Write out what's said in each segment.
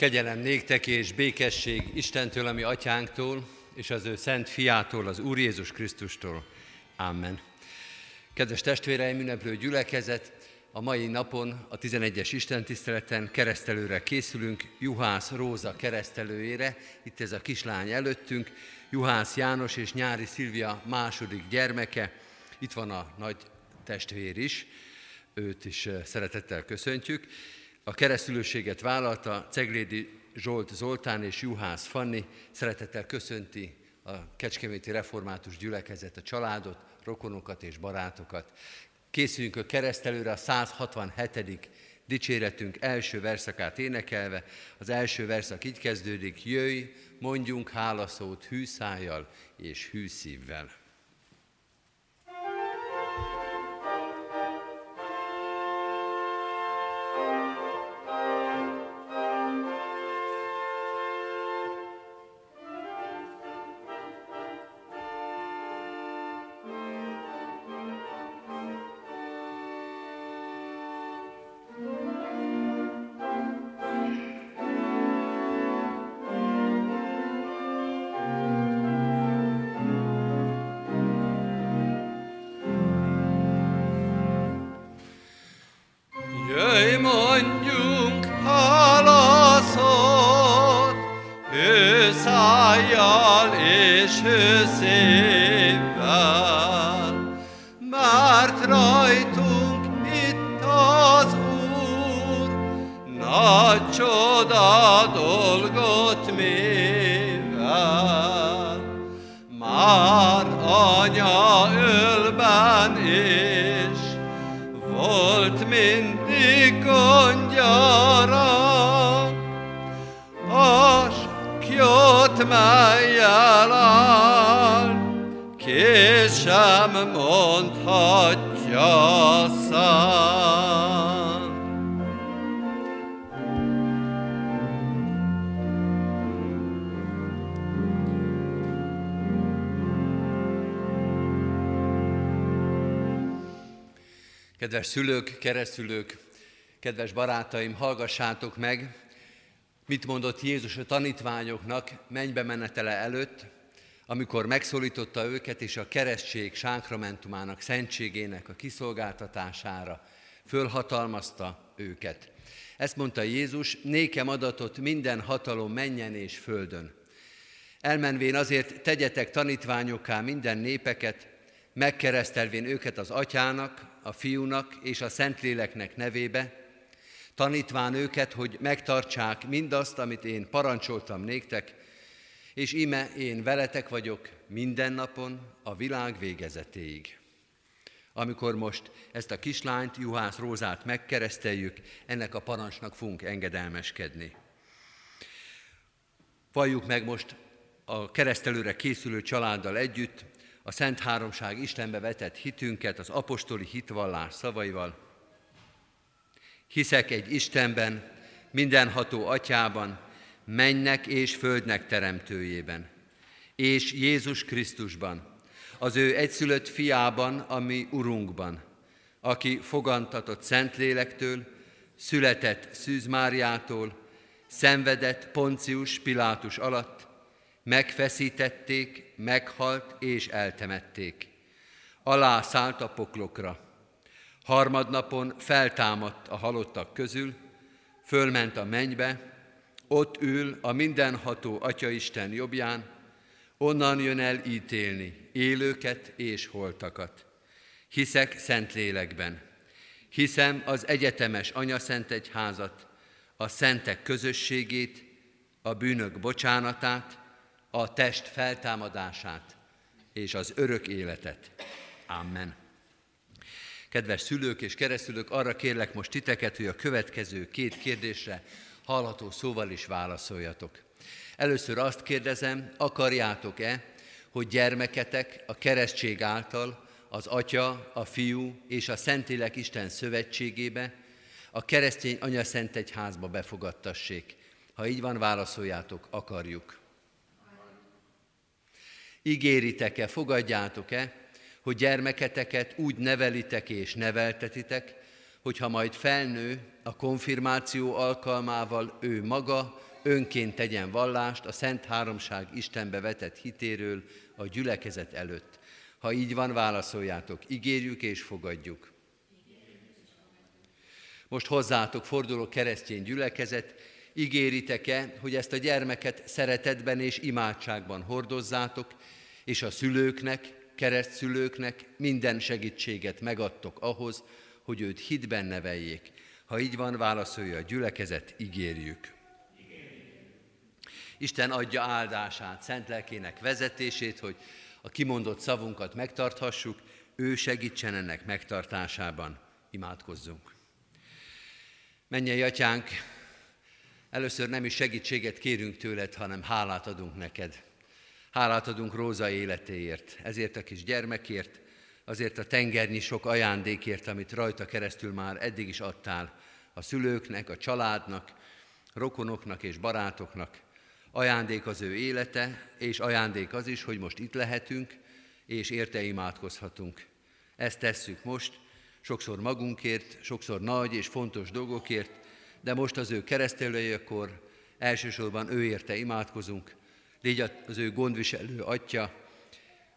Kegyelem néktek és békesség Istentől, ami atyánktól, és az ő szent fiától, az Úr Jézus Krisztustól. Amen. Kedves testvéreim, ünneplő gyülekezet, a mai napon a 11-es istentiszteleten keresztelőre készülünk, Juhász Róza keresztelőjére, itt ez a kislány előttünk, Juhász János és Nyári Szilvia második gyermeke, itt van a nagy testvér is, őt is szeretettel köszöntjük. A keresztülőséget vállalta Ceglédi Zsolt Zoltán és Juhász Fanni, szeretettel köszönti a Kecskeméti Református Gyülekezet a családot, rokonokat és barátokat. Készüljünk a keresztelőre a 167. dicséretünk első verszakát énekelve. Az első verszak így kezdődik, jöjj, mondjunk hálaszót hűszájjal és hűszívvel. acontecer. Kedves szülők, keresztülők, kedves barátaim, hallgassátok meg, mit mondott Jézus a tanítványoknak mennybe menetele előtt, amikor megszólította őket és a keresztség sánkramentumának szentségének a kiszolgáltatására fölhatalmazta őket. Ezt mondta Jézus, nékem adatot minden hatalom menjen és földön. Elmenvén azért tegyetek tanítványokká minden népeket, megkeresztelvén őket az atyának, a fiúnak és a Szentléleknek nevébe, tanítván őket, hogy megtartsák mindazt, amit én parancsoltam néktek, és ime én veletek vagyok minden napon a világ végezetéig. Amikor most ezt a kislányt, Juhász Rózát megkereszteljük, ennek a parancsnak fogunk engedelmeskedni. Valljuk meg most a keresztelőre készülő családdal együtt a Szent Háromság Istenbe vetett hitünket az apostoli hitvallás szavaival. Hiszek egy Istenben, mindenható atyában, mennek és földnek teremtőjében, és Jézus Krisztusban, az ő egyszülött fiában, ami Urunkban, aki fogantatott Szentlélektől, született Szűz Máriától, szenvedett Poncius Pilátus alatt, megfeszítették, meghalt és eltemették. Alá szállt a poklokra. Harmadnapon feltámadt a halottak közül, fölment a mennybe, ott ül a mindenható Atyaisten jobbján, onnan jön el ítélni élőket és holtakat. Hiszek szent lélekben, hiszem az egyetemes anyaszent egyházat, a szentek közösségét, a bűnök bocsánatát, a test feltámadását és az örök életet. Amen. Kedves szülők és keresztülők, arra kérlek most titeket, hogy a következő két kérdésre hallható szóval is válaszoljatok. Először azt kérdezem, akarjátok-e, hogy gyermeketek a keresztség által az Atya, a Fiú és a Szentlélek Isten szövetségébe, a keresztény Anya Szent Egyházba befogadtassék. Ha így van, válaszoljátok, akarjuk. Ígéritek-e, fogadjátok-e, hogy gyermeketeket úgy nevelitek és neveltetitek, hogyha majd felnő, a konfirmáció alkalmával ő maga önként tegyen vallást a Szent Háromság Istenbe vetett hitéről a gyülekezet előtt. Ha így van, válaszoljátok, ígérjük és fogadjuk. Most hozzátok forduló keresztény gyülekezet, ígéritek-e, hogy ezt a gyermeket szeretetben és imádságban hordozzátok, és a szülőknek, keresztszülőknek minden segítséget megadtok ahhoz, hogy őt hitben neveljék. Ha így van, válaszolja a gyülekezet, ígérjük. Isten adja áldását, szent lelkének vezetését, hogy a kimondott szavunkat megtarthassuk, ő segítsen ennek megtartásában. Imádkozzunk. Mennyei atyánk, először nem is segítséget kérünk tőled, hanem hálát adunk neked. Hálát adunk Róza életéért, ezért a kis gyermekért, azért a tengernyi sok ajándékért, amit rajta keresztül már eddig is adtál a szülőknek, a családnak, rokonoknak és barátoknak. Ajándék az ő élete, és ajándék az is, hogy most itt lehetünk, és érte imádkozhatunk. Ezt tesszük most, sokszor magunkért, sokszor nagy és fontos dolgokért, de most az ő keresztelőjekor elsősorban ő érte imádkozunk. Légy az ő gondviselő atya,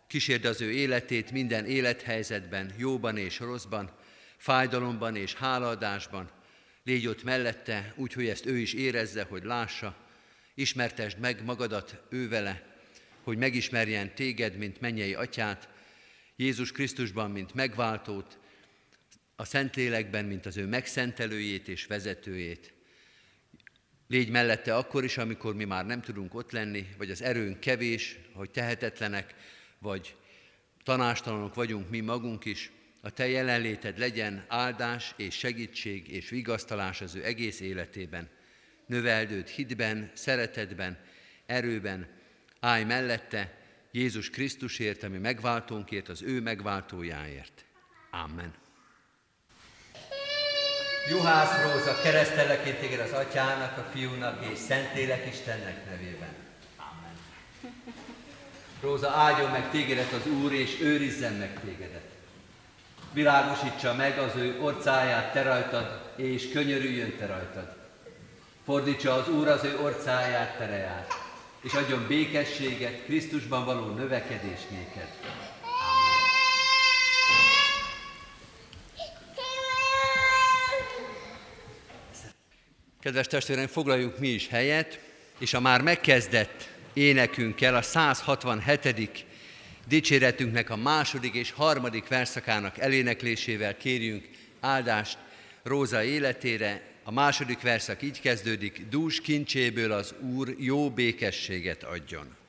kísérd az ő életét minden élethelyzetben, jóban és rosszban, fájdalomban és hálaadásban. Légy ott mellette, úgy, hogy ezt ő is érezze, hogy lássa. Ismertesd meg magadat ő vele, hogy megismerjen téged, mint mennyei atyát, Jézus Krisztusban, mint megváltót, a Szentlélekben, mint az ő megszentelőjét és vezetőjét. Légy mellette akkor is, amikor mi már nem tudunk ott lenni, vagy az erőnk kevés, hogy tehetetlenek, vagy tanástalanok vagyunk mi magunk is, a Te jelenléted legyen áldás és segítség és vigasztalás az ő egész életében. Növeld őt hitben, szeretetben, erőben, állj mellette Jézus Krisztusért, ami megváltónkért, az ő megváltójáért. Amen. Juhász Róza, keresztelek én téged az Atyának, a Fiúnak és Szentlélek Istennek nevében. Amen. Róza, áldjon meg tégedet az Úr, és őrizzen meg tégedet. Világosítsa meg az ő orcáját te rajtad, és könyörüljön te rajtad. Fordítsa az Úr az ő orcáját tereját, és adjon békességet, Krisztusban való növekedés néked. Kedves testvérem, foglaljuk mi is helyet, és a már megkezdett énekünkkel, a 167. dicséretünknek a második és harmadik verszakának eléneklésével kérjünk áldást Róza életére. A második verszak így kezdődik, dús kincséből az Úr jó békességet adjon.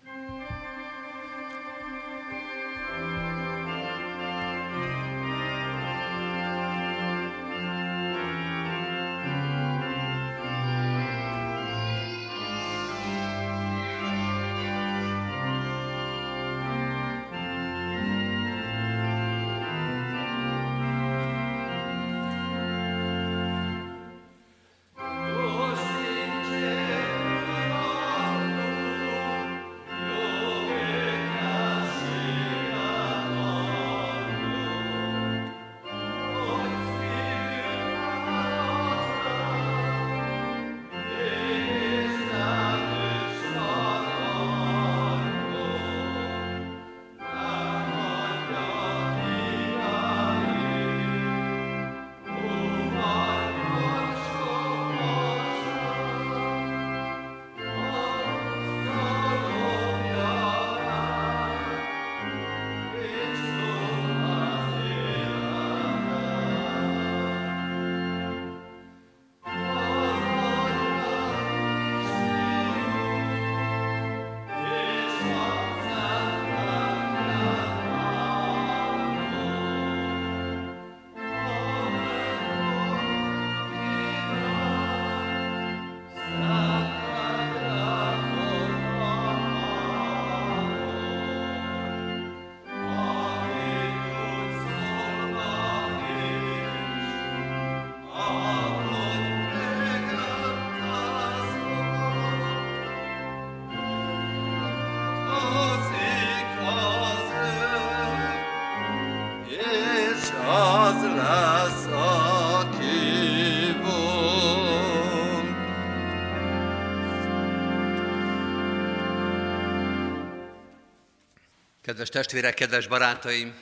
Kedves testvérek, kedves barátaim!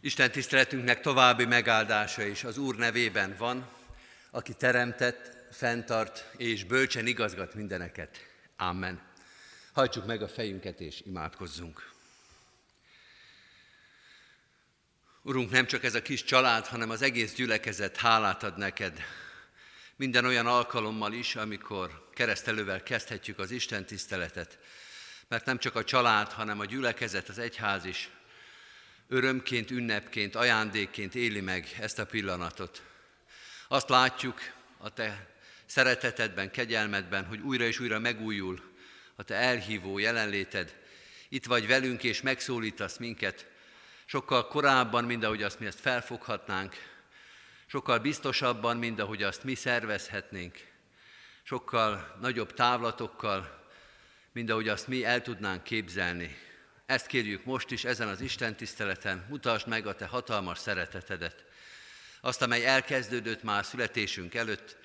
Isten tiszteletünknek további megáldása is az Úr nevében van, aki teremtett, fenntart és bölcsen igazgat mindeneket. Amen. Hajtsuk meg a fejünket és imádkozzunk. Urunk, nem csak ez a kis család, hanem az egész gyülekezet hálát ad neked. Minden olyan alkalommal is, amikor keresztelővel kezdhetjük az Isten tiszteletet, mert nem csak a család, hanem a gyülekezet, az egyház is örömként, ünnepként, ajándékként éli meg ezt a pillanatot. Azt látjuk a te szeretetedben, kegyelmedben, hogy újra és újra megújul a te elhívó jelenléted. Itt vagy velünk, és megszólítasz minket, sokkal korábban, mint ahogy azt mi ezt felfoghatnánk, sokkal biztosabban, mint ahogy azt mi szervezhetnénk, sokkal nagyobb távlatokkal, mint ahogy azt mi el tudnánk képzelni. Ezt kérjük most is ezen az Isten tiszteleten, mutasd meg a Te hatalmas szeretetedet. Azt, amely elkezdődött már születésünk előtt,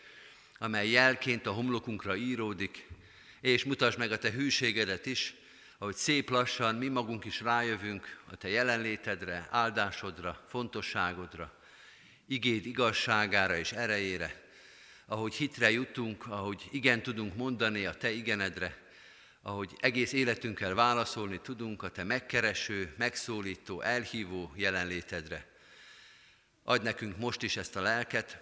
amely jelként a homlokunkra íródik, és mutasd meg a Te hűségedet is, ahogy szép lassan mi magunk is rájövünk a Te jelenlétedre, áldásodra, fontosságodra, igéd igazságára és erejére, ahogy hitre jutunk, ahogy igen tudunk mondani a Te igenedre, ahogy egész életünkkel válaszolni tudunk a Te megkereső, megszólító, elhívó jelenlétedre. Adj nekünk most is ezt a lelket,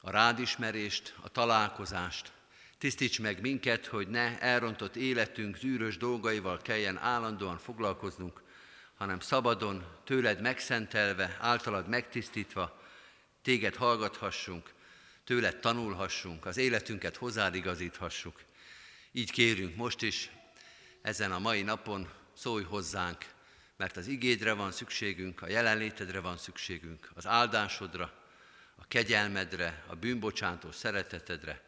a rádismerést, a találkozást. Tisztíts meg minket, hogy ne elrontott életünk zűrös dolgaival kelljen állandóan foglalkoznunk, hanem szabadon, tőled megszentelve, általad megtisztítva, téged hallgathassunk, tőled tanulhassunk, az életünket hozzád igazíthassuk. Így kérünk most is, ezen a mai napon szólj hozzánk, mert az igédre van szükségünk, a jelenlétedre van szükségünk, az áldásodra, a kegyelmedre, a bűnbocsátó szeretetedre,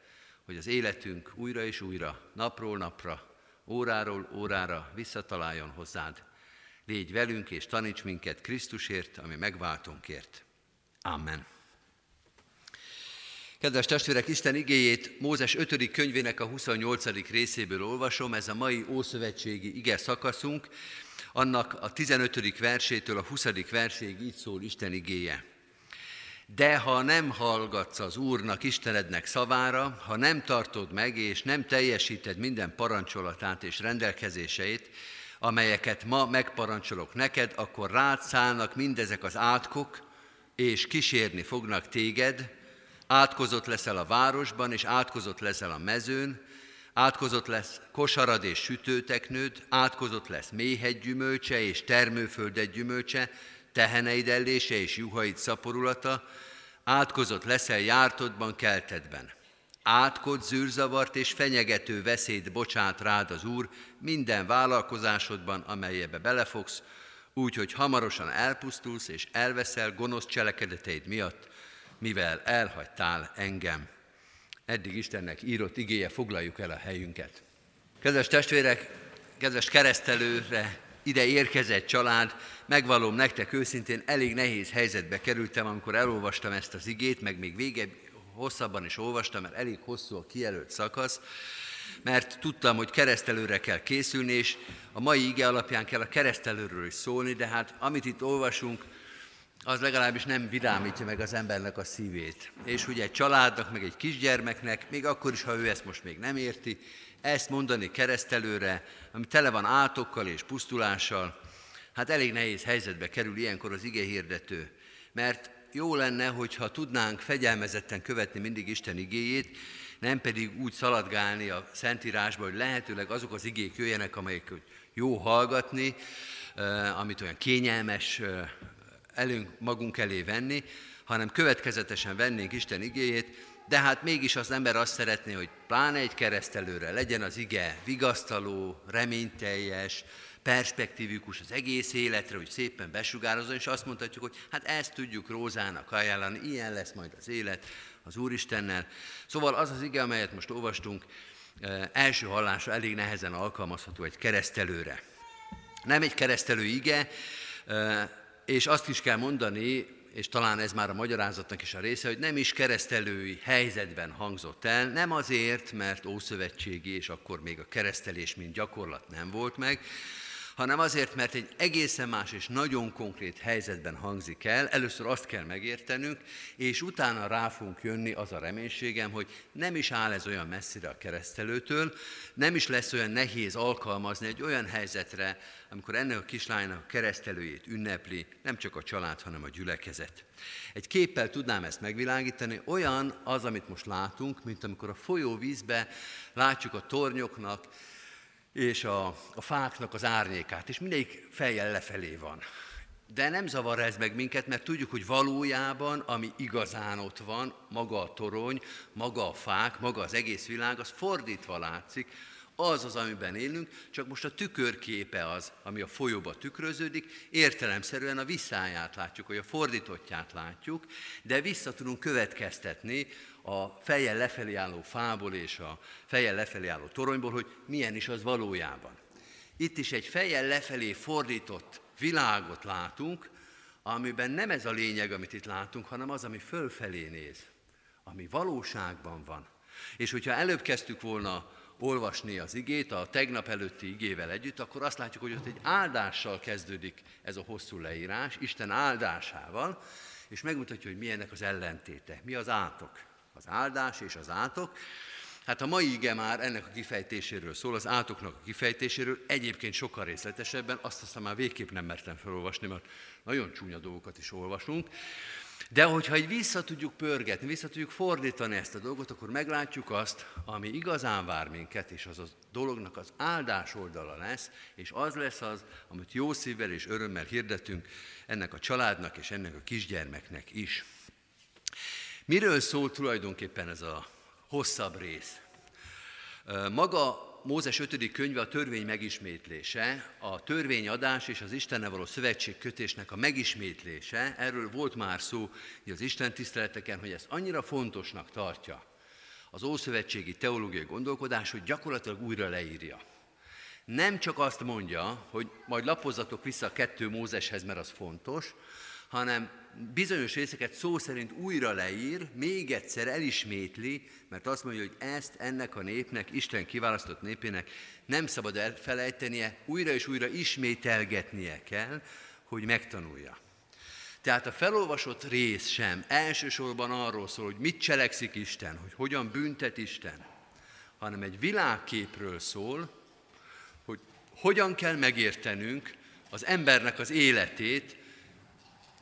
hogy az életünk újra és újra, napról napra, óráról órára visszataláljon hozzád. Légy velünk és taníts minket Krisztusért, ami megváltunkért. Amen. Kedves testvérek, Isten igéjét Mózes 5. könyvének a 28. részéből olvasom, ez a mai Ószövetségi ige szakaszunk, annak a 15. versétől a 20. verséig így szól Isten igéje. De ha nem hallgatsz az Úrnak, Istenednek szavára, ha nem tartod meg és nem teljesíted minden parancsolatát és rendelkezéseit, amelyeket ma megparancsolok neked, akkor rád szállnak mindezek az átkok, és kísérni fognak téged, átkozott leszel a városban, és átkozott leszel a mezőn, átkozott lesz kosarad és sütőteknőd, átkozott lesz méhegy gyümölcse és termőföldet gyümölcse, teheneid ellése és juhaid szaporulata, átkozott leszel jártodban, keltedben. Átkod, zűrzavart és fenyegető veszélyt bocsát rád az Úr minden vállalkozásodban, amelyebe belefogsz, úgy, hogy hamarosan elpusztulsz és elveszel gonosz cselekedeteid miatt, mivel elhagytál engem. Eddig Istennek írott igéje, foglaljuk el a helyünket. Kedves testvérek, kedves keresztelőre ide érkezett család, megvalom nektek őszintén, elég nehéz helyzetbe kerültem, amikor elolvastam ezt az igét, meg még vége hosszabban is olvastam, mert elég hosszú a kijelölt szakasz, mert tudtam, hogy keresztelőre kell készülni, és a mai ige alapján kell a keresztelőről is szólni, de hát amit itt olvasunk, az legalábbis nem vidámítja meg az embernek a szívét. És ugye egy családnak, meg egy kisgyermeknek, még akkor is, ha ő ezt most még nem érti, ezt mondani keresztelőre, ami tele van átokkal és pusztulással, hát elég nehéz helyzetbe kerül ilyenkor az ige hirdető. Mert jó lenne, hogyha tudnánk fegyelmezetten követni mindig Isten igéjét, nem pedig úgy szaladgálni a Szentírásba, hogy lehetőleg azok az igék jöjjenek, amelyek jó hallgatni, amit olyan kényelmes elünk magunk elé venni, hanem következetesen vennénk Isten igéjét, de hát mégis az ember azt szeretné, hogy pláne egy keresztelőre legyen az ige vigasztaló, reményteljes, perspektívikus az egész életre, hogy szépen besugározzon, és azt mondhatjuk, hogy hát ezt tudjuk Rózának ajánlani, ilyen lesz majd az élet az Úristennel. Szóval az az ige, amelyet most olvastunk, eh, első hallásra elég nehezen alkalmazható egy keresztelőre. Nem egy keresztelő ige, eh, és azt is kell mondani, és talán ez már a magyarázatnak is a része, hogy nem is keresztelői helyzetben hangzott el, nem azért, mert ószövetségi, és akkor még a keresztelés, mint gyakorlat nem volt meg, hanem azért, mert egy egészen más és nagyon konkrét helyzetben hangzik el. Először azt kell megértenünk, és utána rá fogunk jönni az a reménységem, hogy nem is áll ez olyan messzire a keresztelőtől, nem is lesz olyan nehéz alkalmazni egy olyan helyzetre, amikor ennek a kislánynak a keresztelőjét ünnepli nem csak a család, hanem a gyülekezet. Egy képpel tudnám ezt megvilágítani, olyan az, amit most látunk, mint amikor a folyóvízbe látjuk a tornyoknak, és a, a fáknak az árnyékát, és mindegyik fejjel lefelé van. De nem zavar ez meg minket, mert tudjuk, hogy valójában, ami igazán ott van, maga a torony, maga a fák, maga az egész világ, az fordítva látszik, az az, amiben élünk, csak most a tükörképe az, ami a folyóba tükröződik, értelemszerűen a visszáját látjuk, vagy a fordítottját látjuk, de vissza tudunk következtetni a fejjel lefelé álló fából és a fejjel lefelé álló toronyból, hogy milyen is az valójában. Itt is egy fejjel lefelé fordított világot látunk, amiben nem ez a lényeg, amit itt látunk, hanem az, ami fölfelé néz, ami valóságban van. És hogyha előbb kezdtük volna olvasni az igét, a tegnap előtti igével együtt, akkor azt látjuk, hogy ott egy áldással kezdődik ez a hosszú leírás, Isten áldásával, és megmutatja, hogy milyennek az ellentéte, mi az átok az áldás és az átok. Hát a mai ige már ennek a kifejtéséről szól, az átoknak a kifejtéséről, egyébként sokkal részletesebben, azt aztán már végképp nem mertem felolvasni, mert nagyon csúnya dolgokat is olvasunk. De hogyha egy vissza tudjuk pörgetni, vissza tudjuk fordítani ezt a dolgot, akkor meglátjuk azt, ami igazán vár minket, és az a dolognak az áldás oldala lesz, és az lesz az, amit jó szívvel és örömmel hirdetünk ennek a családnak és ennek a kisgyermeknek is. Miről szól tulajdonképpen ez a hosszabb rész? Maga Mózes 5. könyve a törvény megismétlése, a törvényadás és az Istennel való szövetségkötésnek a megismétlése. Erről volt már szó az Isten tiszteleteken, hogy ezt annyira fontosnak tartja az ószövetségi teológiai gondolkodás, hogy gyakorlatilag újra leírja. Nem csak azt mondja, hogy majd lapozzatok vissza a kettő Mózeshez, mert az fontos, hanem bizonyos részeket szó szerint újra leír, még egyszer elismétli, mert azt mondja, hogy ezt ennek a népnek, Isten kiválasztott népének nem szabad elfelejtenie, újra és újra ismételgetnie kell, hogy megtanulja. Tehát a felolvasott rész sem elsősorban arról szól, hogy mit cselekszik Isten, hogy hogyan büntet Isten, hanem egy világképről szól, hogy hogyan kell megértenünk az embernek az életét,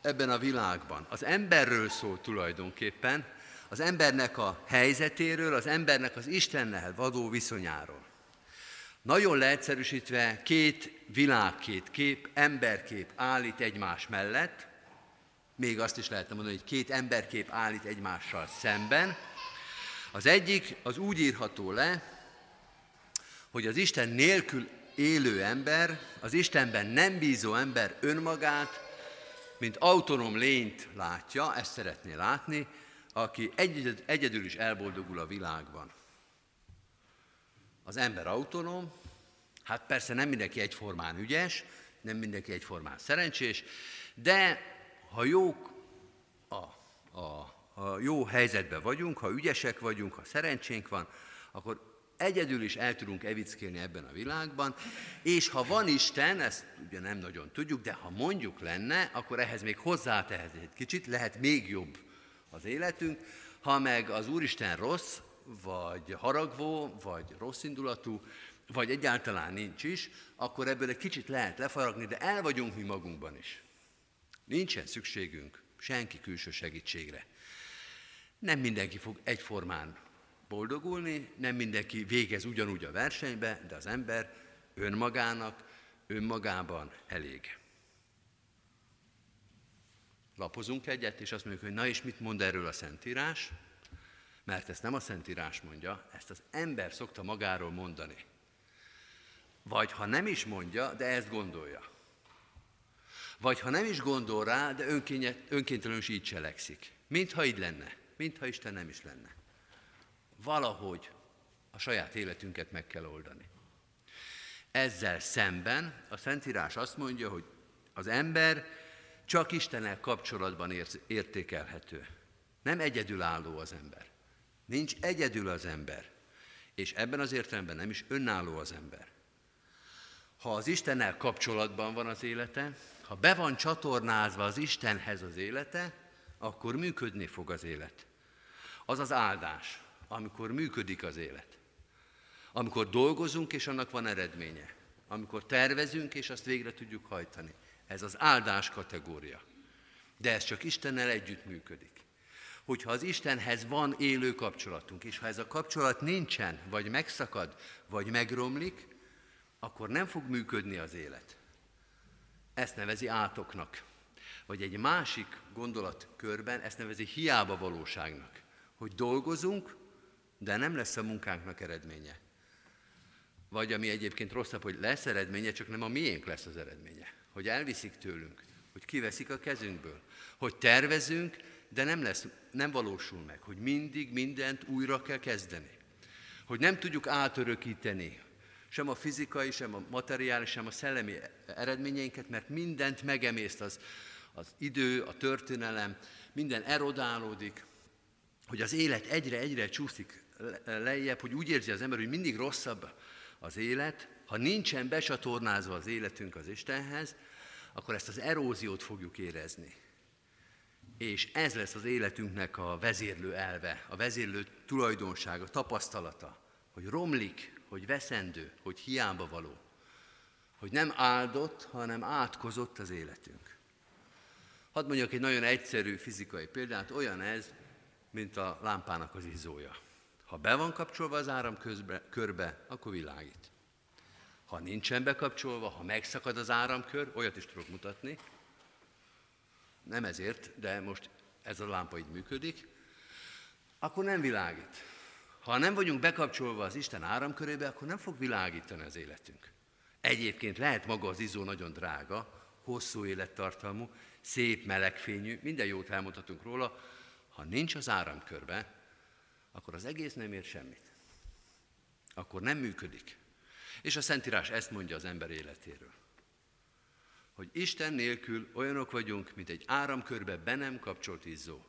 ebben a világban. Az emberről szól tulajdonképpen, az embernek a helyzetéről, az embernek az Istennel vadó viszonyáról. Nagyon leegyszerűsítve két világkét kép, emberkép állít egymás mellett, még azt is lehetne mondani, hogy két emberkép állít egymással szemben. Az egyik az úgy írható le, hogy az Isten nélkül élő ember, az Istenben nem bízó ember önmagát mint autonóm lényt látja, ezt szeretné látni, aki egy, egyedül is elboldogul a világban. Az ember autonóm, hát persze nem mindenki egyformán ügyes, nem mindenki egyformán szerencsés, de ha jók a, a, a jó helyzetben vagyunk, ha ügyesek vagyunk, ha szerencsénk van, akkor egyedül is el tudunk evickélni ebben a világban, és ha van Isten, ezt ugye nem nagyon tudjuk, de ha mondjuk lenne, akkor ehhez még hozzátehet egy kicsit, lehet még jobb az életünk, ha meg az Úristen rossz, vagy haragvó, vagy rossz indulatú, vagy egyáltalán nincs is, akkor ebből egy kicsit lehet lefaragni, de el vagyunk mi magunkban is. Nincsen szükségünk senki külső segítségre. Nem mindenki fog egyformán boldogulni, nem mindenki végez ugyanúgy a versenybe, de az ember önmagának, önmagában elég. Lapozunk egyet, és azt mondjuk, hogy na és mit mond erről a Szentírás? Mert ezt nem a Szentírás mondja, ezt az ember szokta magáról mondani. Vagy ha nem is mondja, de ezt gondolja. Vagy ha nem is gondol rá, de önkéntelenül is így cselekszik. Mintha így lenne, mintha Isten nem is lenne valahogy a saját életünket meg kell oldani. Ezzel szemben a Szentírás azt mondja, hogy az ember csak Istennel kapcsolatban értékelhető. Nem egyedülálló az ember. Nincs egyedül az ember. És ebben az értelemben nem is önálló az ember. Ha az Istennel kapcsolatban van az élete, ha be van csatornázva az Istenhez az élete, akkor működni fog az élet. Az az áldás, amikor működik az élet. Amikor dolgozunk, és annak van eredménye. Amikor tervezünk, és azt végre tudjuk hajtani. Ez az áldás kategória. De ez csak Istennel együtt működik. Hogyha az Istenhez van élő kapcsolatunk, és ha ez a kapcsolat nincsen, vagy megszakad, vagy megromlik, akkor nem fog működni az élet. Ezt nevezi átoknak. Vagy egy másik gondolatkörben ezt nevezi hiába valóságnak. Hogy dolgozunk, de nem lesz a munkánknak eredménye. Vagy ami egyébként rosszabb, hogy lesz eredménye, csak nem a miénk lesz az eredménye. Hogy elviszik tőlünk, hogy kiveszik a kezünkből. Hogy tervezünk, de nem, lesz, nem valósul meg. Hogy mindig mindent újra kell kezdeni. Hogy nem tudjuk átörökíteni sem a fizikai, sem a materiális, sem a szellemi eredményeinket, mert mindent megemészt az, az idő, a történelem, minden erodálódik, hogy az élet egyre-egyre csúszik lejjebb, hogy úgy érzi az ember, hogy mindig rosszabb az élet, ha nincsen becsatornázva az életünk az Istenhez, akkor ezt az eróziót fogjuk érezni. És ez lesz az életünknek a vezérlő elve, a vezérlő tulajdonsága, tapasztalata, hogy romlik, hogy veszendő, hogy hiába való, hogy nem áldott, hanem átkozott az életünk. Hadd mondjak egy nagyon egyszerű fizikai példát, olyan ez, mint a lámpának az izzója. Ha be van kapcsolva az áram közbe, körbe, akkor világít. Ha nincsen bekapcsolva, ha megszakad az áramkör, olyat is tudok mutatni, nem ezért, de most ez a lámpa így működik, akkor nem világít. Ha nem vagyunk bekapcsolva az Isten áramkörébe, akkor nem fog világítani az életünk. Egyébként lehet maga az izzó nagyon drága, hosszú élettartalmú, szép, melegfényű, minden jót elmondhatunk róla, ha nincs az áramkörbe, akkor az egész nem ér semmit. Akkor nem működik. És a Szentírás ezt mondja az ember életéről. Hogy Isten nélkül olyanok vagyunk, mint egy áramkörbe be nem kapcsolt izzó.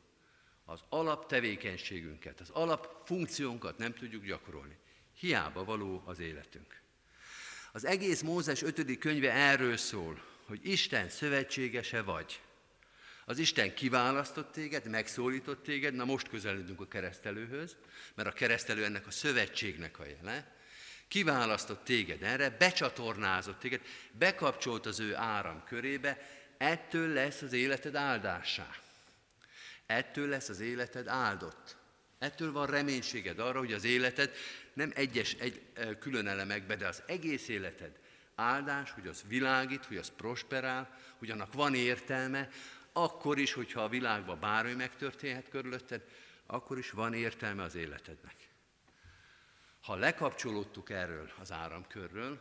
Az alaptevékenységünket, az alapfunkciónkat nem tudjuk gyakorolni. Hiába való az életünk. Az egész Mózes 5. könyve erről szól, hogy Isten szövetségese vagy. Az Isten kiválasztott téged, megszólított téged, na most közeledünk a keresztelőhöz, mert a keresztelő ennek a szövetségnek a jele, kiválasztott téged erre, becsatornázott téged, bekapcsolt az ő áram körébe, ettől lesz az életed áldásá. Ettől lesz az életed áldott. Ettől van reménységed arra, hogy az életed nem egyes egy, külön elemekbe, de az egész életed áldás, hogy az világít, hogy az prosperál, hogy annak van értelme, akkor is, hogyha a világban bármi megtörténhet körülötted, akkor is van értelme az életednek. Ha lekapcsolódtuk erről az áramkörről,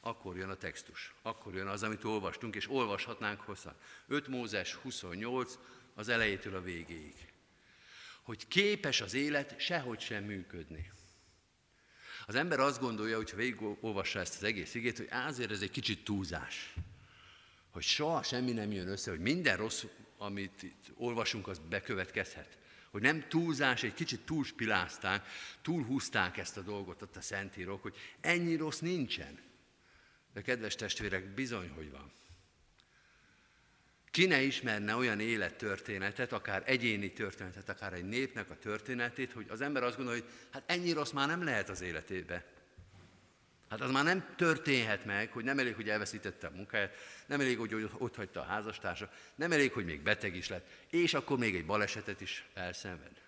akkor jön a textus, akkor jön az, amit olvastunk, és olvashatnánk hosszan. 5 Mózes 28, az elejétől a végéig. Hogy képes az élet sehogy sem működni. Az ember azt gondolja, hogy ha végigolvassa ezt az egész igét, hogy azért ez egy kicsit túlzás hogy soha semmi nem jön össze, hogy minden rossz, amit itt olvasunk, az bekövetkezhet. Hogy nem túlzás, egy kicsit túlspilázták, túlhúzták ezt a dolgot ott a Szentírók, hogy ennyi rossz nincsen. De kedves testvérek, bizony, hogy van. Ki ne ismerne olyan élettörténetet, akár egyéni történetet, akár egy népnek a történetét, hogy az ember azt gondolja, hogy hát ennyi rossz már nem lehet az életébe. Hát az már nem történhet meg, hogy nem elég, hogy elveszítette a munkáját, nem elég, hogy ott hagyta a házastársa, nem elég, hogy még beteg is lett, és akkor még egy balesetet is elszenved.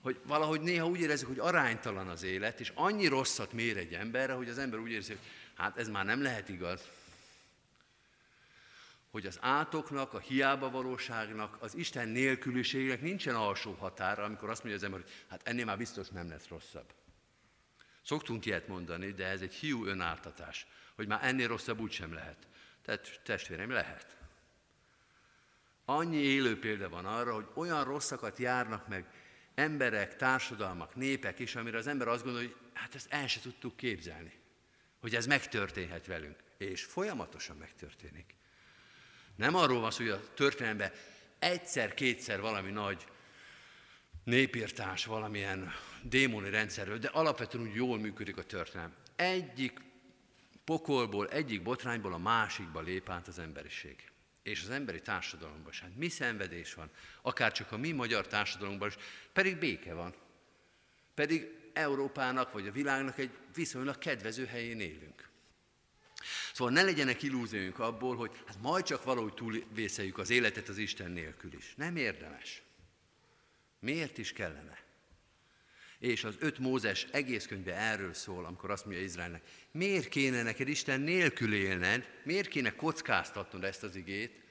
Hogy valahogy néha úgy érezzük, hogy aránytalan az élet, és annyi rosszat mér egy emberre, hogy az ember úgy érzi, hogy hát ez már nem lehet igaz. Hogy az átoknak, a hiába valóságnak, az Isten nélküliségnek nincsen alsó határa, amikor azt mondja az ember, hogy hát ennél már biztos nem lesz rosszabb. Szoktunk ilyet mondani, de ez egy hiú önáltatás, hogy már ennél rosszabb úgysem lehet. Tehát testvérem, lehet. Annyi élő példa van arra, hogy olyan rosszakat járnak meg emberek, társadalmak, népek is, amire az ember azt gondolja, hogy hát ezt el se tudtuk képzelni, hogy ez megtörténhet velünk. És folyamatosan megtörténik. Nem arról van szó, hogy a történelemben egyszer-kétszer valami nagy népírtás, valamilyen démoni rendszerről, de alapvetően úgy jól működik a történelem. Egyik pokolból, egyik botrányból a másikba lép át az emberiség. És az emberi társadalomban sem. Mi szenvedés van, akár csak a mi magyar társadalomban is, pedig béke van. Pedig Európának vagy a világnak egy viszonylag kedvező helyén élünk. Szóval ne legyenek illúzióink abból, hogy hát majd csak valahogy túlvészeljük az életet az Isten nélkül is. Nem érdemes. Miért is kellene? És az öt Mózes egész könyve erről szól, amikor azt mondja Izraelnek, miért kéne neked Isten nélkül élned, miért kéne kockáztatnod ezt az igét,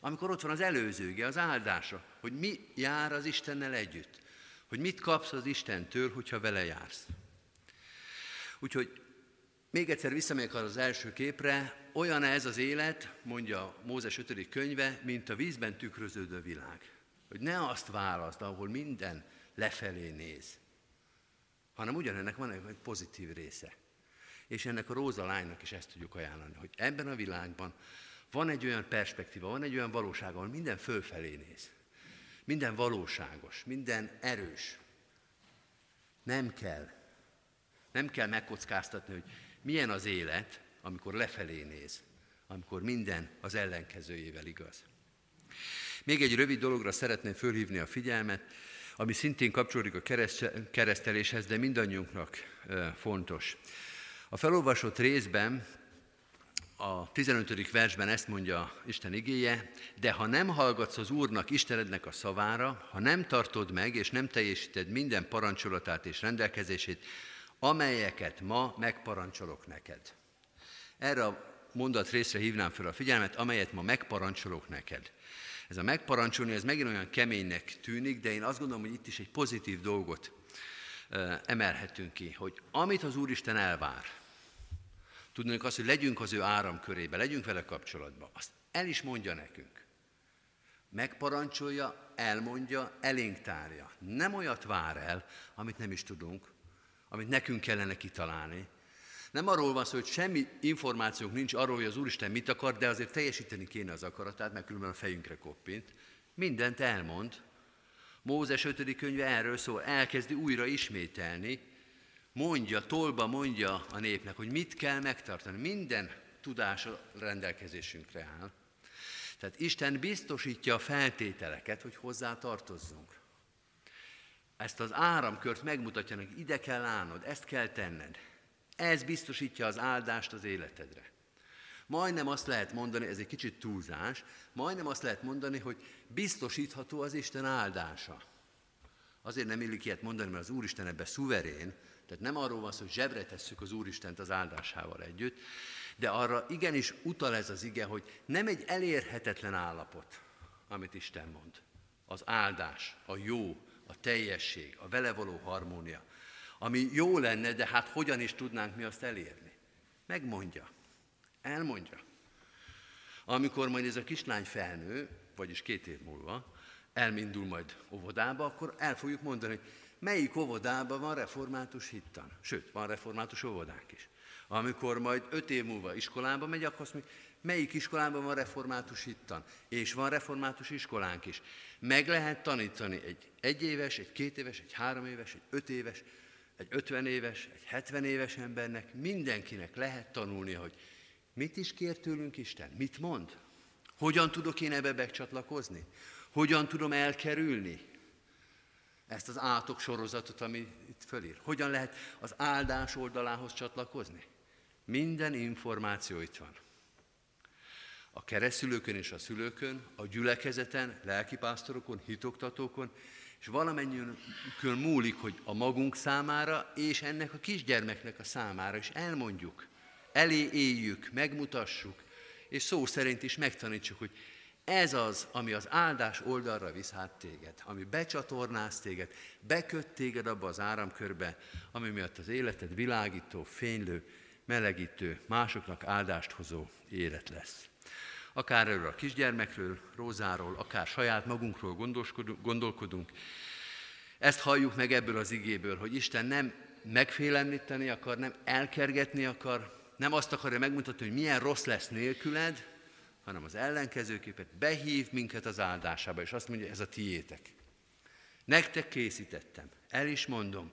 amikor ott van az előzőge, az áldása, hogy mi jár az Istennel együtt, hogy mit kapsz az Istentől, hogyha vele jársz. Úgyhogy még egyszer visszamegyek az első képre, olyan ez az élet, mondja Mózes 5. könyve, mint a vízben tükröződő világ. Hogy ne azt választ, ahol minden lefelé néz, hanem ugyanennek van egy pozitív része. És ennek a róza lánynak is ezt tudjuk ajánlani, hogy ebben a világban van egy olyan perspektíva, van egy olyan valóság, ahol minden fölfelé néz. Minden valóságos, minden erős. Nem kell. Nem kell megkockáztatni, hogy milyen az élet, amikor lefelé néz, amikor minden az ellenkezőjével igaz. Még egy rövid dologra szeretném fölhívni a figyelmet, ami szintén kapcsolódik a kereszteléshez, de mindannyiunknak fontos. A felolvasott részben, a 15. versben ezt mondja Isten igéje, de ha nem hallgatsz az Úrnak, Istenednek a szavára, ha nem tartod meg és nem teljesíted minden parancsolatát és rendelkezését, amelyeket ma megparancsolok neked. Erre a mondat részre hívnám fel a figyelmet, amelyet ma megparancsolok neked. Ez a megparancsolni, ez megint olyan keménynek tűnik, de én azt gondolom, hogy itt is egy pozitív dolgot emelhetünk ki, hogy amit az Úristen elvár, tudnunk azt, hogy legyünk az ő áramkörébe, legyünk vele kapcsolatban, azt el is mondja nekünk. Megparancsolja, elmondja, elénk tárja. Nem olyat vár el, amit nem is tudunk, amit nekünk kellene kitalálni. Nem arról van szó, hogy semmi információnk nincs arról, hogy az Úristen mit akar, de azért teljesíteni kéne az akaratát, mert különben a fejünkre koppint. Mindent elmond. Mózes 5. könyve erről szól, elkezdi újra ismételni, mondja, tolba mondja a népnek, hogy mit kell megtartani. Minden tudása rendelkezésünkre áll. Tehát Isten biztosítja a feltételeket, hogy hozzá tartozzunk ezt az áramkört megmutatja hogy ide kell állnod, ezt kell tenned. Ez biztosítja az áldást az életedre. Majdnem azt lehet mondani, ez egy kicsit túlzás, majdnem azt lehet mondani, hogy biztosítható az Isten áldása. Azért nem illik ilyet mondani, mert az Úristen ebbe szuverén, tehát nem arról van szó, hogy zsebre tesszük az Úristent az áldásával együtt, de arra igenis utal ez az ige, hogy nem egy elérhetetlen állapot, amit Isten mond. Az áldás, a jó, a teljesség, a vele való harmónia, ami jó lenne, de hát hogyan is tudnánk mi azt elérni? Megmondja, elmondja. Amikor majd ez a kislány felnő, vagyis két év múlva, elmindul majd óvodába, akkor el fogjuk mondani, hogy melyik óvodában van református hittan. Sőt, van református óvodánk is. Amikor majd öt év múlva iskolába megy, akkor azt mondja, melyik iskolában van református hittan, és van református iskolánk is. Meg lehet tanítani egy egyéves, egy két éves, egy három éves, egy öt éves, egy ötven éves, egy hetven éves embernek, mindenkinek lehet tanulni, hogy mit is kér tőlünk Isten, mit mond, hogyan tudok én ebbe becsatlakozni, hogyan tudom elkerülni ezt az átok sorozatot, ami itt fölír, hogyan lehet az áldás oldalához csatlakozni. Minden információ itt van. A keresztülőkön és a szülőkön, a gyülekezeten, lelkipásztorokon, hitoktatókon, és valamennyiünkön múlik, hogy a magunk számára és ennek a kisgyermeknek a számára is elmondjuk, elé éljük, megmutassuk, és szó szerint is megtanítsuk, hogy ez az, ami az áldás oldalra visz hát téged, ami becsatornáz téged, beköt téged abba az áramkörbe, ami miatt az életed világító, fénylő, melegítő, másoknak áldást hozó élet lesz akár erről a kisgyermekről, Rózáról, akár saját magunkról gondolkodunk. Ezt halljuk meg ebből az igéből, hogy Isten nem megfélemlíteni akar, nem elkergetni akar, nem azt akarja megmutatni, hogy milyen rossz lesz nélküled, hanem az ellenkezőképet behív minket az áldásába, és azt mondja, ez a tiétek. Nektek készítettem, el is mondom,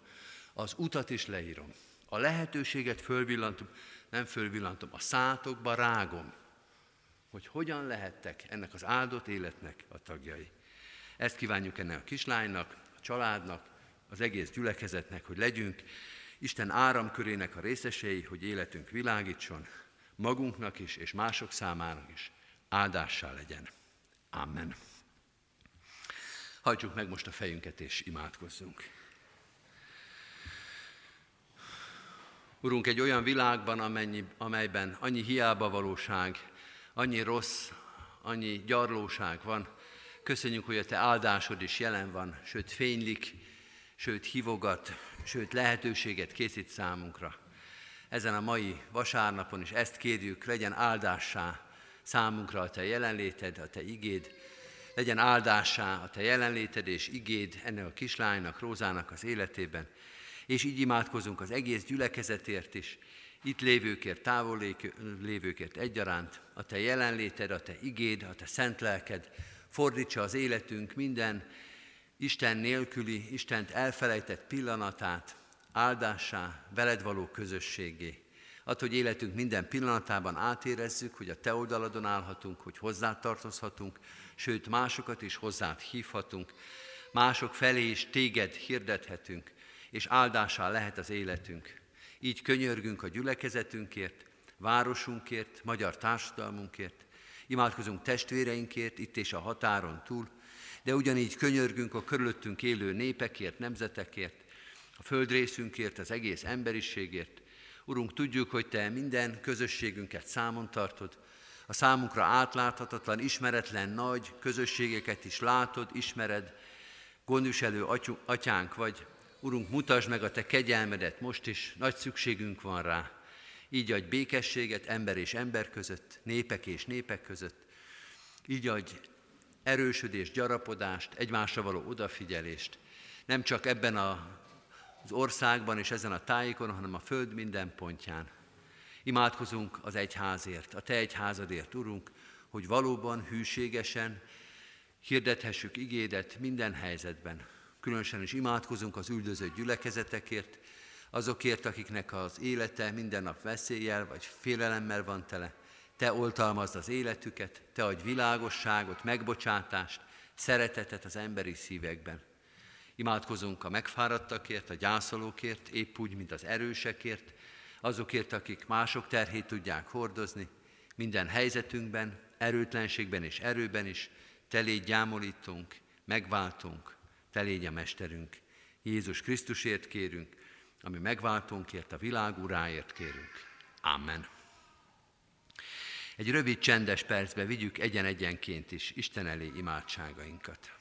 az utat is leírom, A lehetőséget fölvillantom, nem fölvillantom, a szátokba rágom, hogy hogyan lehettek ennek az áldott életnek a tagjai. Ezt kívánjuk ennek a kislánynak, a családnak, az egész gyülekezetnek, hogy legyünk Isten áramkörének a részesei, hogy életünk világítson, magunknak is és mások számának is áldássá legyen. Amen. Hajtsuk meg most a fejünket és imádkozzunk. Urunk, egy olyan világban, amennyi, amelyben annyi hiába valóság, annyi rossz, annyi gyarlóság van, köszönjük, hogy a Te áldásod is jelen van, sőt fénylik, sőt hívogat, sőt lehetőséget készít számunkra. Ezen a mai vasárnapon is ezt kérjük, legyen áldássá számunkra a Te jelenléted, a Te igéd, legyen áldássá a Te jelenléted és igéd ennek a kislánynak, Rózának az életében, és így imádkozunk az egész gyülekezetért is, itt lévőkért, távol lévőkért egyaránt, a Te jelenléted, a Te igéd, a Te szent lelked fordítsa az életünk minden Isten nélküli, Istent elfelejtett pillanatát áldássá, veled való közösségé. Ad, hogy életünk minden pillanatában átérezzük, hogy a Te oldaladon állhatunk, hogy hozzátartozhatunk, sőt másokat is hozzád hívhatunk, mások felé is Téged hirdethetünk, és áldásá lehet az életünk. Így könyörgünk a gyülekezetünkért, városunkért, magyar társadalmunkért, imádkozunk testvéreinkért itt és a határon túl, de ugyanígy könyörgünk a körülöttünk élő népekért, nemzetekért, a földrészünkért, az egész emberiségért. Urunk, tudjuk, hogy Te minden közösségünket számon tartod, a számunkra átláthatatlan, ismeretlen nagy közösségeket is látod, ismered, gondviselő atyánk vagy. Urunk, mutasd meg a Te kegyelmedet most is, nagy szükségünk van rá. Így adj békességet ember és ember között, népek és népek között. Így adj erősödést, gyarapodást, egymásra való odafigyelést. Nem csak ebben a, az országban és ezen a tájékon, hanem a föld minden pontján. Imádkozunk az egyházért, a Te egyházadért, Urunk, hogy valóban hűségesen hirdethessük igédet minden helyzetben. Különösen is imádkozunk az üldözött gyülekezetekért, azokért, akiknek az élete minden nap veszéllyel vagy félelemmel van tele. Te oltalmazd az életüket, Te adj világosságot, megbocsátást, szeretetet az emberi szívekben. Imádkozunk a megfáradtakért, a gyászolókért, épp úgy, mint az erősekért, azokért, akik mások terhét tudják hordozni, minden helyzetünkben, erőtlenségben és erőben is, te légy gyámolítunk, megváltunk, te légy a Mesterünk. Jézus Krisztusért kérünk, ami megváltónkért, a világ uráért kérünk. Amen. Egy rövid csendes percbe vigyük egyen-egyenként is Isten elé imádságainkat.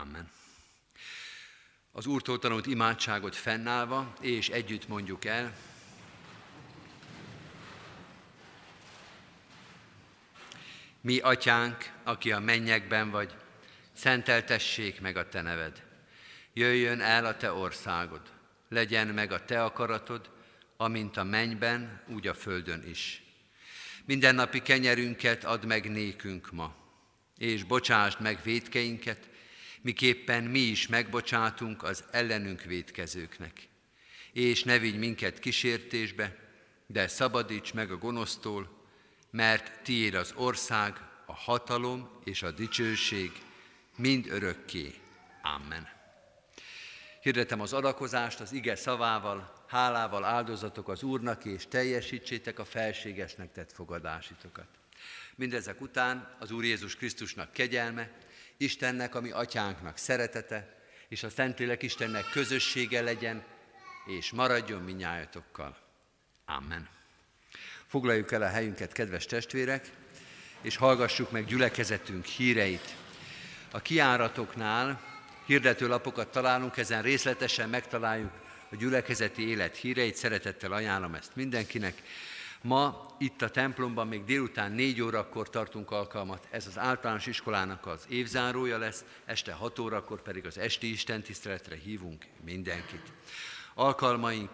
Amen. Az Úrtól tanult imádságot fennállva, és együtt mondjuk el. Mi, atyánk, aki a mennyekben vagy, szenteltessék meg a te neved. Jöjjön el a te országod, legyen meg a te akaratod, amint a mennyben, úgy a földön is. Mindennapi kenyerünket add meg nékünk ma, és bocsásd meg védkeinket, miképpen mi is megbocsátunk az ellenünk védkezőknek. És ne vigy minket kísértésbe, de szabadíts meg a gonosztól, mert tiéd az ország, a hatalom és a dicsőség mind örökké. Amen. Hirdetem az adakozást az ige szavával, hálával áldozatok az Úrnak, és teljesítsétek a felségesnek tett fogadásitokat. Mindezek után az Úr Jézus Krisztusnak kegyelme, Istennek, ami atyánknak szeretete, és a Szentlélek Istennek közössége legyen, és maradjon minnyájatokkal. Amen. Foglaljuk el a helyünket, kedves testvérek, és hallgassuk meg gyülekezetünk híreit. A kiáratoknál hirdetőlapokat találunk, ezen részletesen megtaláljuk a gyülekezeti élet híreit, szeretettel ajánlom ezt mindenkinek. Ma itt a templomban még délután négy órakor tartunk alkalmat, ez az általános iskolának az évzárója lesz, este hat órakor pedig az esti istentiszteletre hívunk mindenkit. Alkalmaink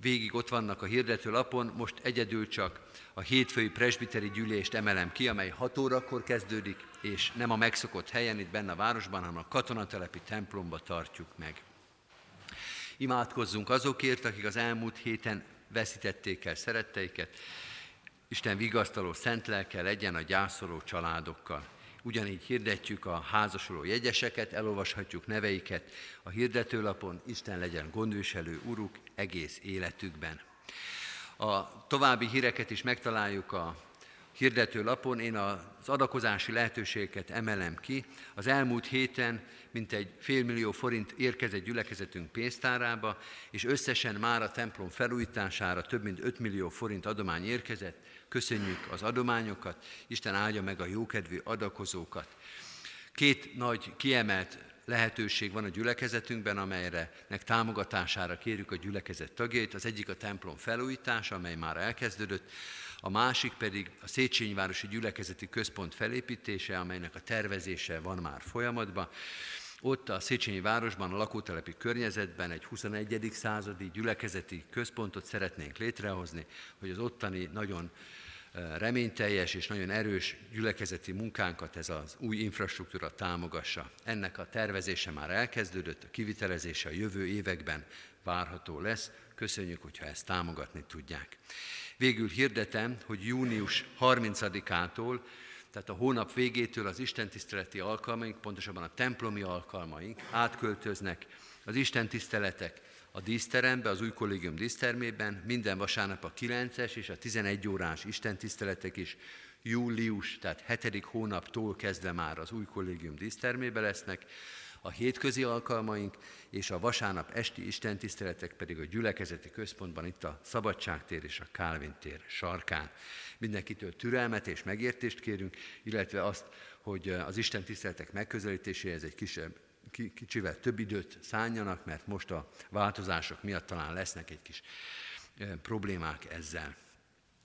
végig ott vannak a hirdető lapon, most egyedül csak a hétfői presbiteri gyűlést emelem ki, amely 6 órakor kezdődik, és nem a megszokott helyen itt benne a városban, hanem a katonatelepi templomba tartjuk meg. Imádkozzunk azokért, akik az elmúlt héten veszítették el szeretteiket. Isten vigasztaló szent lelke legyen a gyászoló családokkal. Ugyanígy hirdetjük a házasoló jegyeseket, elolvashatjuk neveiket a hirdetőlapon, Isten legyen gondviselő uruk egész életükben. A további híreket is megtaláljuk a hirdető lapon. Én az adakozási lehetőségeket emelem ki. Az elmúlt héten mintegy félmillió forint érkezett gyülekezetünk pénztárába, és összesen már a templom felújítására több mint 5 millió forint adomány érkezett. Köszönjük az adományokat, Isten áldja meg a jókedvű adakozókat. Két nagy kiemelt lehetőség van a gyülekezetünkben, amelynek támogatására kérjük a gyülekezet tagjait. Az egyik a templom felújítása, amely már elkezdődött, a másik pedig a Széchenyi Városi Gyülekezeti Központ felépítése, amelynek a tervezése van már folyamatban. Ott a Széchenyi városban, a lakótelepi környezetben egy 21. századi gyülekezeti központot szeretnénk létrehozni, hogy az ottani nagyon reményteljes és nagyon erős gyülekezeti munkánkat ez az új infrastruktúra támogassa. Ennek a tervezése már elkezdődött, a kivitelezése a jövő években várható lesz. Köszönjük, hogyha ezt támogatni tudják. Végül hirdetem, hogy június 30-ától, tehát a hónap végétől az istentiszteleti alkalmaink, pontosabban a templomi alkalmaink átköltöznek az istentiszteletek a díszterembe, az új kollégium dísztermében, minden vasárnap a 9-es és a 11 órás istentiszteletek is július, tehát 7. hónaptól kezdve már az új kollégium dísztermébe lesznek, a hétközi alkalmaink és a vasárnap esti istentiszteletek pedig a gyülekezeti központban, itt a Szabadságtér és a Kálvin tér sarkán. Mindenkitől türelmet és megértést kérünk, illetve azt, hogy az istentiszteletek megközelítéséhez egy kisebb kicsivel több időt szálljanak, mert most a változások miatt talán lesznek egy kis problémák ezzel.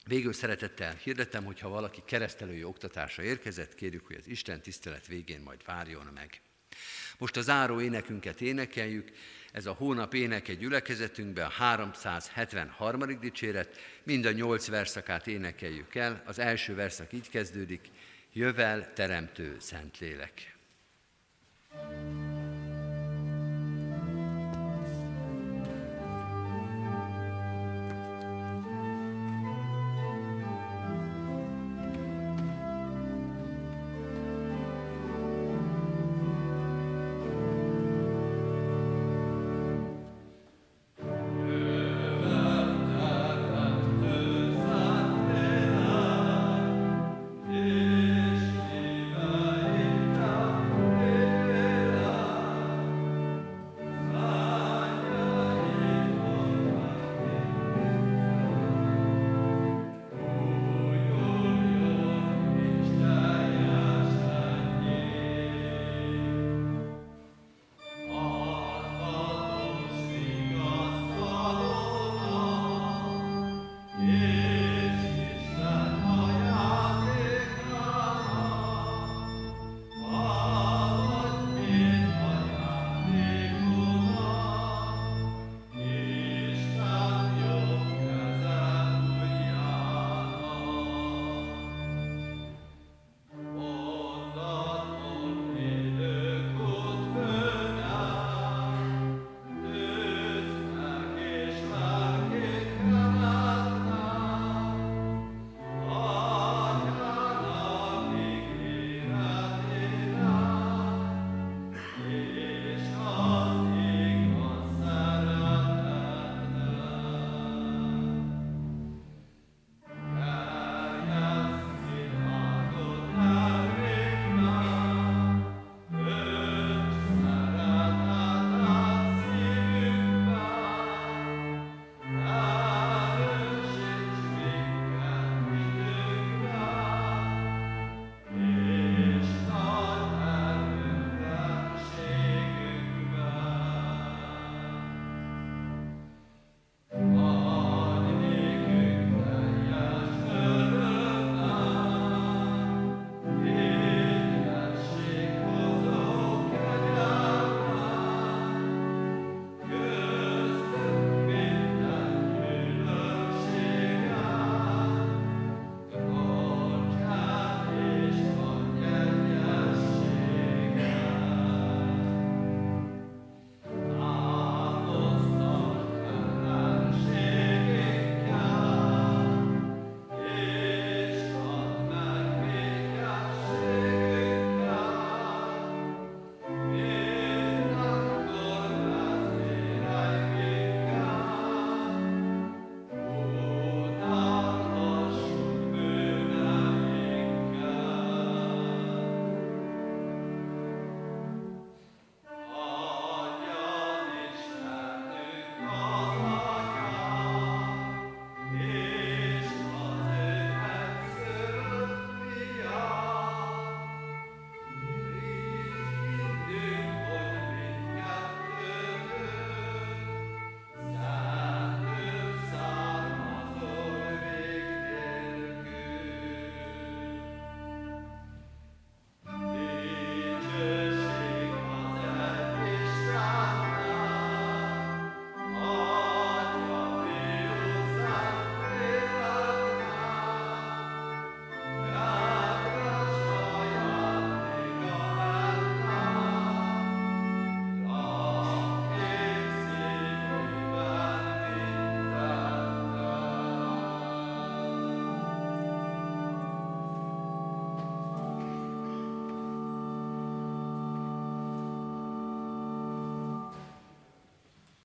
Végül szeretettel hirdetem, hogy ha valaki keresztelői oktatásra érkezett, kérjük, hogy az Isten tisztelet végén majd várjon meg. Most a záró énekünket énekeljük, ez a hónap éneke gyülekezetünkben a 373. dicséret, mind a nyolc verszakát énekeljük el, az első verszak így kezdődik, jövel teremtő Szentlélek. thank you